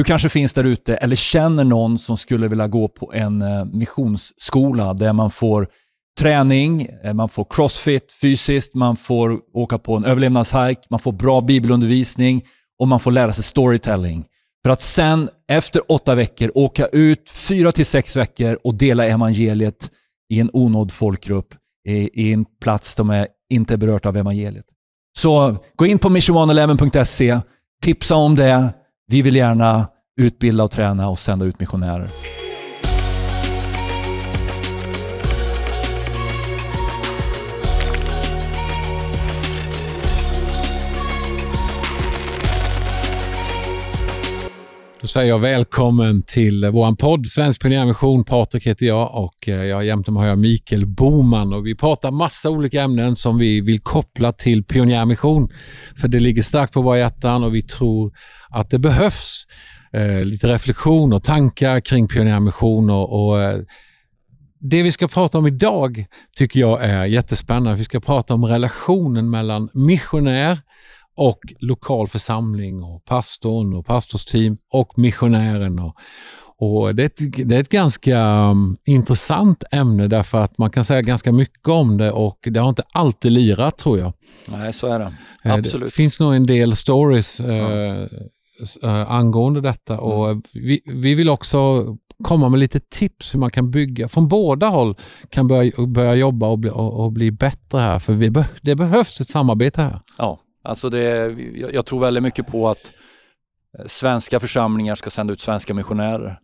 Du kanske finns där ute eller känner någon som skulle vilja gå på en eh, missionsskola där man får träning, eh, man får crossfit fysiskt, man får åka på en överlevnadshike, man får bra bibelundervisning och man får lära sig storytelling. För att sen efter åtta veckor åka ut fyra till sex veckor och dela evangeliet i en onådd folkgrupp i, i en plats som är inte berört av evangeliet. Så gå in på missionone11.se, tipsa om det. Vi vill gärna utbilda och träna och sända ut missionärer. Då säger jag välkommen till vår podd Svensk Pionjärmission. Patrik heter jag och eh, jag jämte mig har jag Mikael Boman och vi pratar massa olika ämnen som vi vill koppla till pionjärmission. För det ligger starkt på våra hjärtan och vi tror att det behövs eh, lite reflektion och tankar kring pionjärmission och, och eh, det vi ska prata om idag tycker jag är jättespännande. Vi ska prata om relationen mellan missionär och lokal församling och pastorn och pastorsteam och missionären. Och, och det, är ett, det är ett ganska um, intressant ämne därför att man kan säga ganska mycket om det och det har inte alltid lirat tror jag. Nej, så är det. Eh, Absolut. Det finns nog en del stories eh, eh, angående detta och Mm. vi, vi vill också komma med lite tips hur man kan bygga, från båda håll kan börja, börja jobba och bli, och, och bli bättre här. För vi det behövs ett samarbete här. Ja, alltså det, jag, tror väldigt mycket på att eh, svenska församlingar ska sända ut svenska missionärer.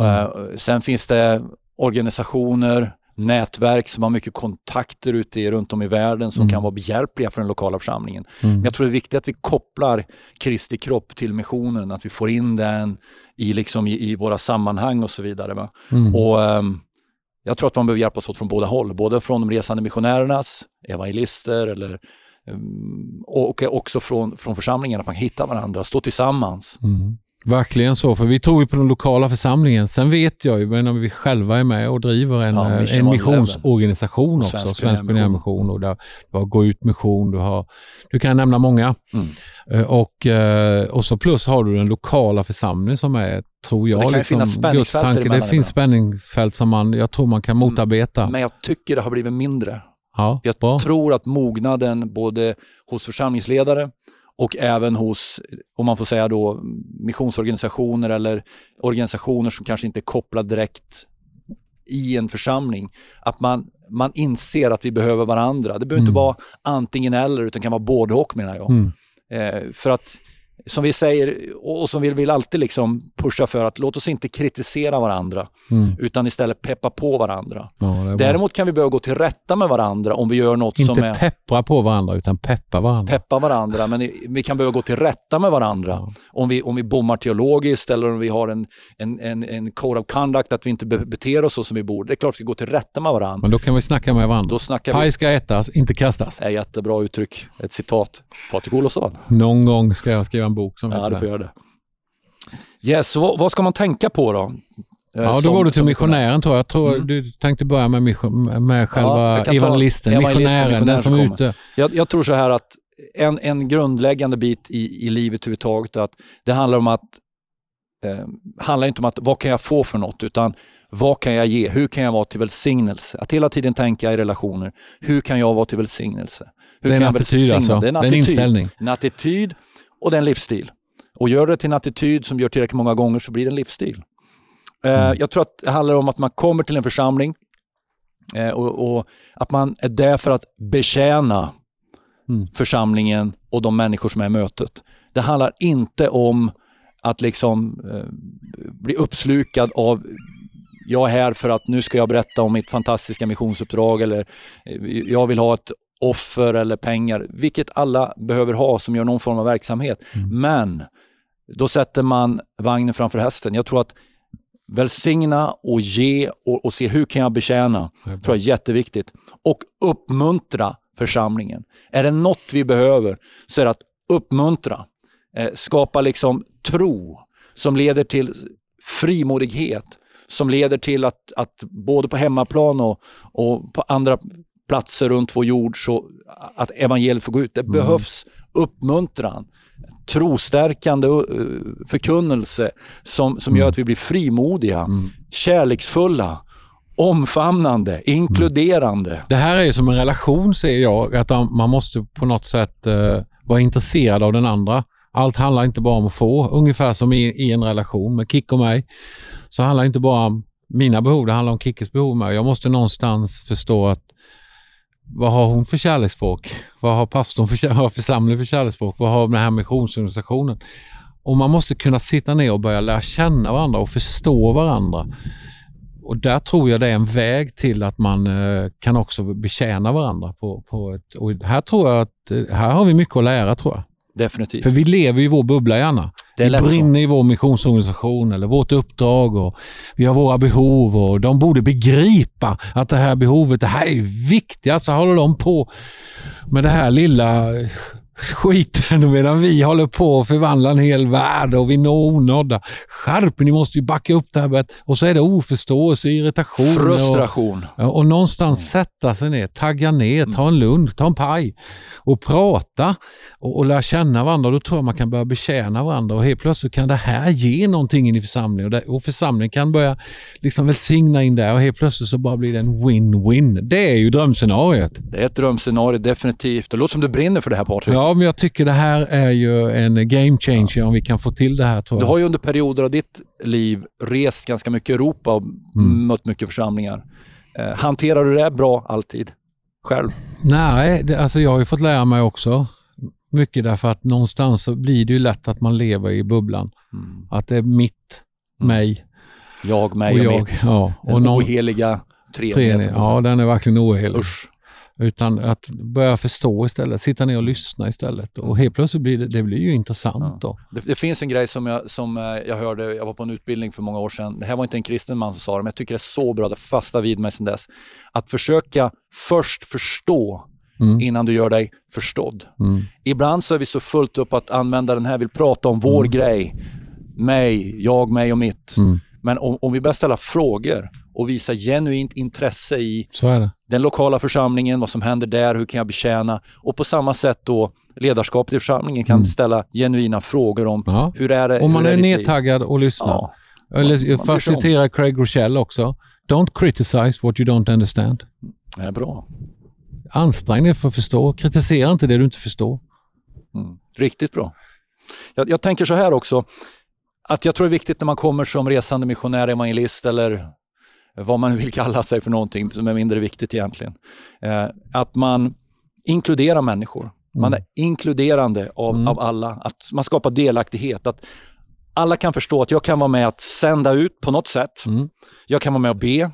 Mm. Eh, sen finns det organisationer, nätverk som har mycket kontakter ute i, runt om i världen som Mm. kan vara behjälpliga för den lokala församlingen. Mm. Men jag tror det är viktigt att vi kopplar Kristi kropp till missionen, att vi får in den i, liksom i, i våra sammanhang och så vidare. Mm. Och ehm, jag tror att man behöver hjälpas åt från båda håll, både från de resande missionärernas, evangelister eller och också från, från församlingen, att man hittar varandra, står tillsammans. Mm. Verkligen så, för vi tror ju på den lokala församlingen. Sen vet jag ju, men om vi själva är med och driver en, Ja, eh, Mission en missionsorganisation Och också, Svensk Pionjärmission och där, du har Gå ut mission, du har, du kan nämna många. Mm. Eh, Och, eh, och så plus har du den lokala församlingen som är, tror jag, det kan liksom, finnas spänningsfält tanke. Det finns spänningsfält som man, jag tror man kan motarbeta. Men jag tycker det har blivit mindre. Ja, Jag bra. tror att mognaden både hos församlingsledare och även hos, om man får säga då, missionsorganisationer eller organisationer som kanske inte är kopplade direkt i en församling, att man, man inser att vi behöver varandra. Det behöver inte Mm. vara antingen eller, utan kan vara både och menar jag. Mm. Eh, för att, som vi säger, och som vi vill alltid liksom pusha för, att låt oss inte kritisera varandra, Mm. utan istället peppa på varandra. Ja. Däremot kan vi behöva gå till rätta med varandra om vi gör något som Inte är peppra på varandra, utan peppa varandra. peppa varandra, men vi kan behöva gå till rätta med varandra. Ja. Om, vi, om vi bommar teologiskt eller om vi har en, en, en, en code of conduct, att vi inte be- beter oss så som vi borde. Det är klart vi ska gå till rätta med varandra. Men då kan vi snacka med varandra. Då snackar Paj ska ätas, inte kastas. är jättebra uttryck, ett citat. Patrik Olofsson. Någon gång ska jag skriva en bok som Ja, heter du det. får göra det. Yes, så vad, vad ska man tänka på då? Eh, Ja, då går du till missionären tror jag. Jag tror Mm. du tänkte börga med, mission, med Ja, själva ta evangelisten, missionären, missionären den som är ute. Jag, jag tror så här att en, en grundläggande bit i, i livet överhuvudtaget är att det handlar om att eh, handlar inte om att vad kan jag få för något utan vad kan jag ge? Hur kan jag vara till välsignelse? Att hela tiden tänka i relationer. Hur kan jag vara till välsignelse? Hur Det är en attityd alltså. Det är en Det är en attityd. inställning. En attityd och det är en livsstil. Och gör det till en attityd som gör tillräckligt många gånger så blir det en livsstil. Eh, Mm. Jag tror att det handlar om att man kommer till en församling eh, och, och att man är där för att betjäna Mm. församlingen och de människor som är i mötet. Det handlar inte om att liksom eh, bli uppslukad av jag är här för att nu ska jag berätta om mitt fantastiska missionsuppdrag eller jag vill ha ett offer eller pengar, vilket alla behöver ha som gör någon form av verksamhet. Mm. Men då sätter man vagnen framför hästen. Jag tror att välsigna och ge och, och se hur kan jag betjäna, Det tror jag är jätteviktigt. Och uppmuntra församlingen. Är det något vi behöver så är det att uppmuntra, eh, skapa liksom tro som leder till frimodighet, som leder till att, att både på hemmaplan och, och på andra platser runt vår jord så att evangeliet får gå ut. Det Mm. behövs uppmuntran, trostärkande uh, förkunnelse som, som Mm. gör att vi blir frimodiga, kärleksfulla, omfamnande, inkluderande. Det här är som en relation ser jag, att man måste på något sätt eh, vara intresserad av den andra. Allt handlar inte bara om att få, ungefär som i, i en relation med Kick och mig. Så handlar det inte bara om mina behov, det handlar om Kickes behov med. Jag måste någonstans förstå att vad har hon för kärleksspråk? Vad har pastorn för, vad har församlingen för kärleksspråk? Vad har den här missionsorganisationen? Och man måste kunna sitta ner och börja lära känna varandra och förstå varandra. Och där tror jag det är en väg till att man eh, kan också betjäna varandra. På, på ett, och här tror jag att eh, här har vi mycket att lära tror jag. Definitivt. För vi lever i vår bubbla gärna. Vi lätt så. brinner i vår missionsorganisation eller vårt uppdrag och vi har våra behov och de borde begripa att det här behovet, det här är viktigt. Så håller de på med det här lilla skiten medan vi håller på att förvandla en hel värld och vi når onådda. Skärp ni måste ju backa upp det här. Och så är det oförståelse, irritation. Och, Frustration. Ja, och någonstans sätta sig ner, tagga ner, ta en lunch, ta en paj och prata och, och lära känna varandra. Då tror jag man kan börja betjäna varandra och helt plötsligt kan det här ge någonting in i församlingen och, det, och församlingen kan börja liksom välsigna in där och helt plötsligt så bara blir det en win-win. Det är ju drömscenariet. Det är ett drömscenario definitivt. Det låter som du brinner för det här Patrik. Ja, men jag tycker det här är ju en game changer om vi kan få till det här tror Du jag. har ju under perioder av ditt liv rest ganska mycket i Europa och Mm. mött mycket församlingar. Eh, hanterar du det bra alltid? Själv? Nej, det, alltså jag har ju fått lära mig också mycket därför att någonstans så blir det ju lätt att man lever i bubblan. Mm. Att det är mitt, mig Jag, mig och och, jag. mitt. Ja, Den någon, oheliga treenig. treenigheten. Ja, den är verkligen ohelig. Usch. Utan att börja förstå istället, sitta ner och lyssna istället. Och helt plötsligt blir det, det blir ju intressant då. Det, det finns en grej som, jag, som eh, jag hörde, jag var på en utbildning för många år sedan. Det här var inte en kristen man som sa det, men jag tycker det är så bra, det fastnar vid mig sedan dess. Att försöka först förstå Mm. innan du gör dig förstådd. Mm. Ibland så är vi så fullt upp att användaren här vill prata om vår grej. Mig, jag, mig och mitt. Mm. Men om, om vi börjar ställa frågor och visa genuint intresse i är den lokala församlingen, vad som händer där, hur kan jag betjäna? Och på samma sätt då ledarskapet i församlingen kan Mm. ställa genuina frågor om Ja. hur är det Om man är liv? nedtaggad och lyssnar. Ja, Eller för att citera Craig Rochelle också. Don't criticize what you don't understand. det är bra. Ansträng dig för att förstå. Kritisera inte det du inte förstår. Mm. Riktigt bra. Jag, jag tänker så här också, att jag tror det är viktigt när man kommer som resande missionär, evangelist eller vad man vill kalla sig för någonting som är mindre viktigt egentligen. Eh, att man inkluderar människor. Man är inkluderande av, Mm. av alla. Att man skapar delaktighet. Att alla kan förstå att jag kan vara med att sända ut på något sätt. Mm. Jag kan vara med och be.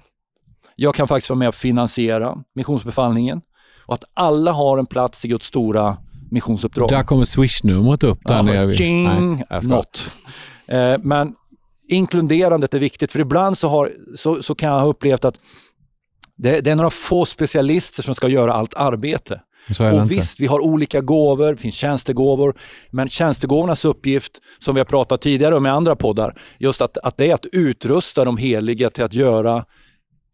Jag kan faktiskt vara med och finansiera missionsbefallningen. Och att alla har en plats i Guds stora missionsuppdrag. Där kommer swish-numret upp där Ja, nere. Tjing, Nej, något. Eh, men inkluderandet är viktigt, för ibland så, har, så, så kan jag ha upplevt att det, det är några få specialister som ska göra allt arbete. Och visst, vi har olika gåvor, det finns tjänstegåvor, men tjänstegåvornas uppgift, som vi har pratat tidigare om i andra poddar, just att, att det är att utrusta de heliga till att göra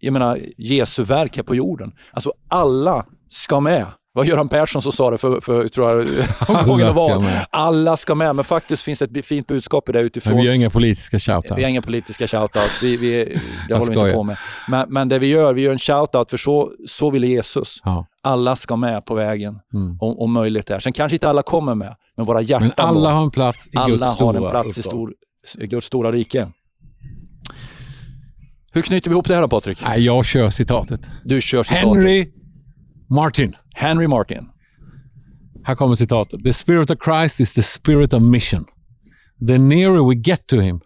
jag menar, Jesu verk här på jorden. Alltså alla ska med. Var Göran Persson som sa det för, för tror jag, gången det var. Alla ska med, men faktiskt finns ett fint budskap i det utifrån. Men vi gör inga politiska shout Vi har inga politiska shoutouts, vi, vi, det håller vi inte på med. Men, men det vi gör, vi gör en shoutout för så, så ville Jesus. Ja. Alla ska med på vägen, Mm. om, om möjligt är. Sen kanske inte alla kommer med, men våra hjärtan Men alla har en plats i alla Guds har stora en plats i, stor, i Guds stora rike. Hur knyter vi ihop det här då Patrik? Nej, jag kör citatet. Du kör citatet. Henry Martin. Henry Martin. Här kommer citatet. The spirit of Christ is the spirit of mission. The nearer we get to him,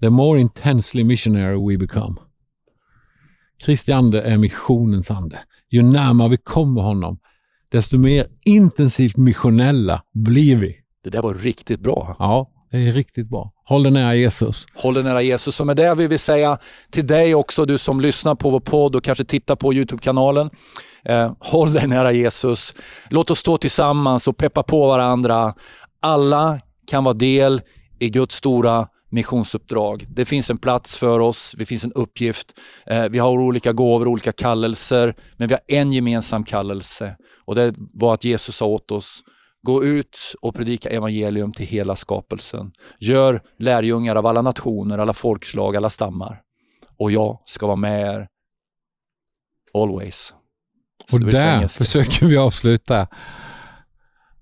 the more intensely missionary we become. Kristi ande är missionens ande. Ju närmare vi kommer honom, desto mer intensivt missionella blir vi. Det där var riktigt bra. Ja, det är riktigt bra. Håll dig nära Jesus. Håll dig nära Jesus. Och med det vill vi säga till dig också, du som lyssnar på vår podd och kanske tittar på Youtube-kanalen. Eh, håll dig nära Jesus. Låt oss stå tillsammans och peppa på varandra. Alla kan vara del i Guds stora missionsuppdrag. Det finns en plats för oss, det finns en uppgift. Eh, vi har olika gåvor, olika kallelser, men vi har en gemensam kallelse och det var att Jesus sa åt oss Gå ut och predika evangelium till hela skapelsen. Gör lärjungar av alla nationer, alla folkslag, alla stammar. Och jag ska vara med er always. och där försöker vi avsluta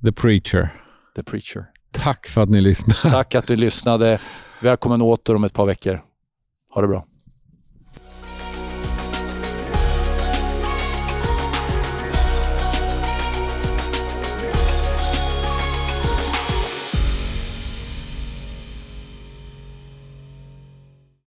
The Preacher. The Preacher. Tack för att ni lyssnade. Tack att du lyssnade. Välkommen åter om ett par veckor. Ha det bra.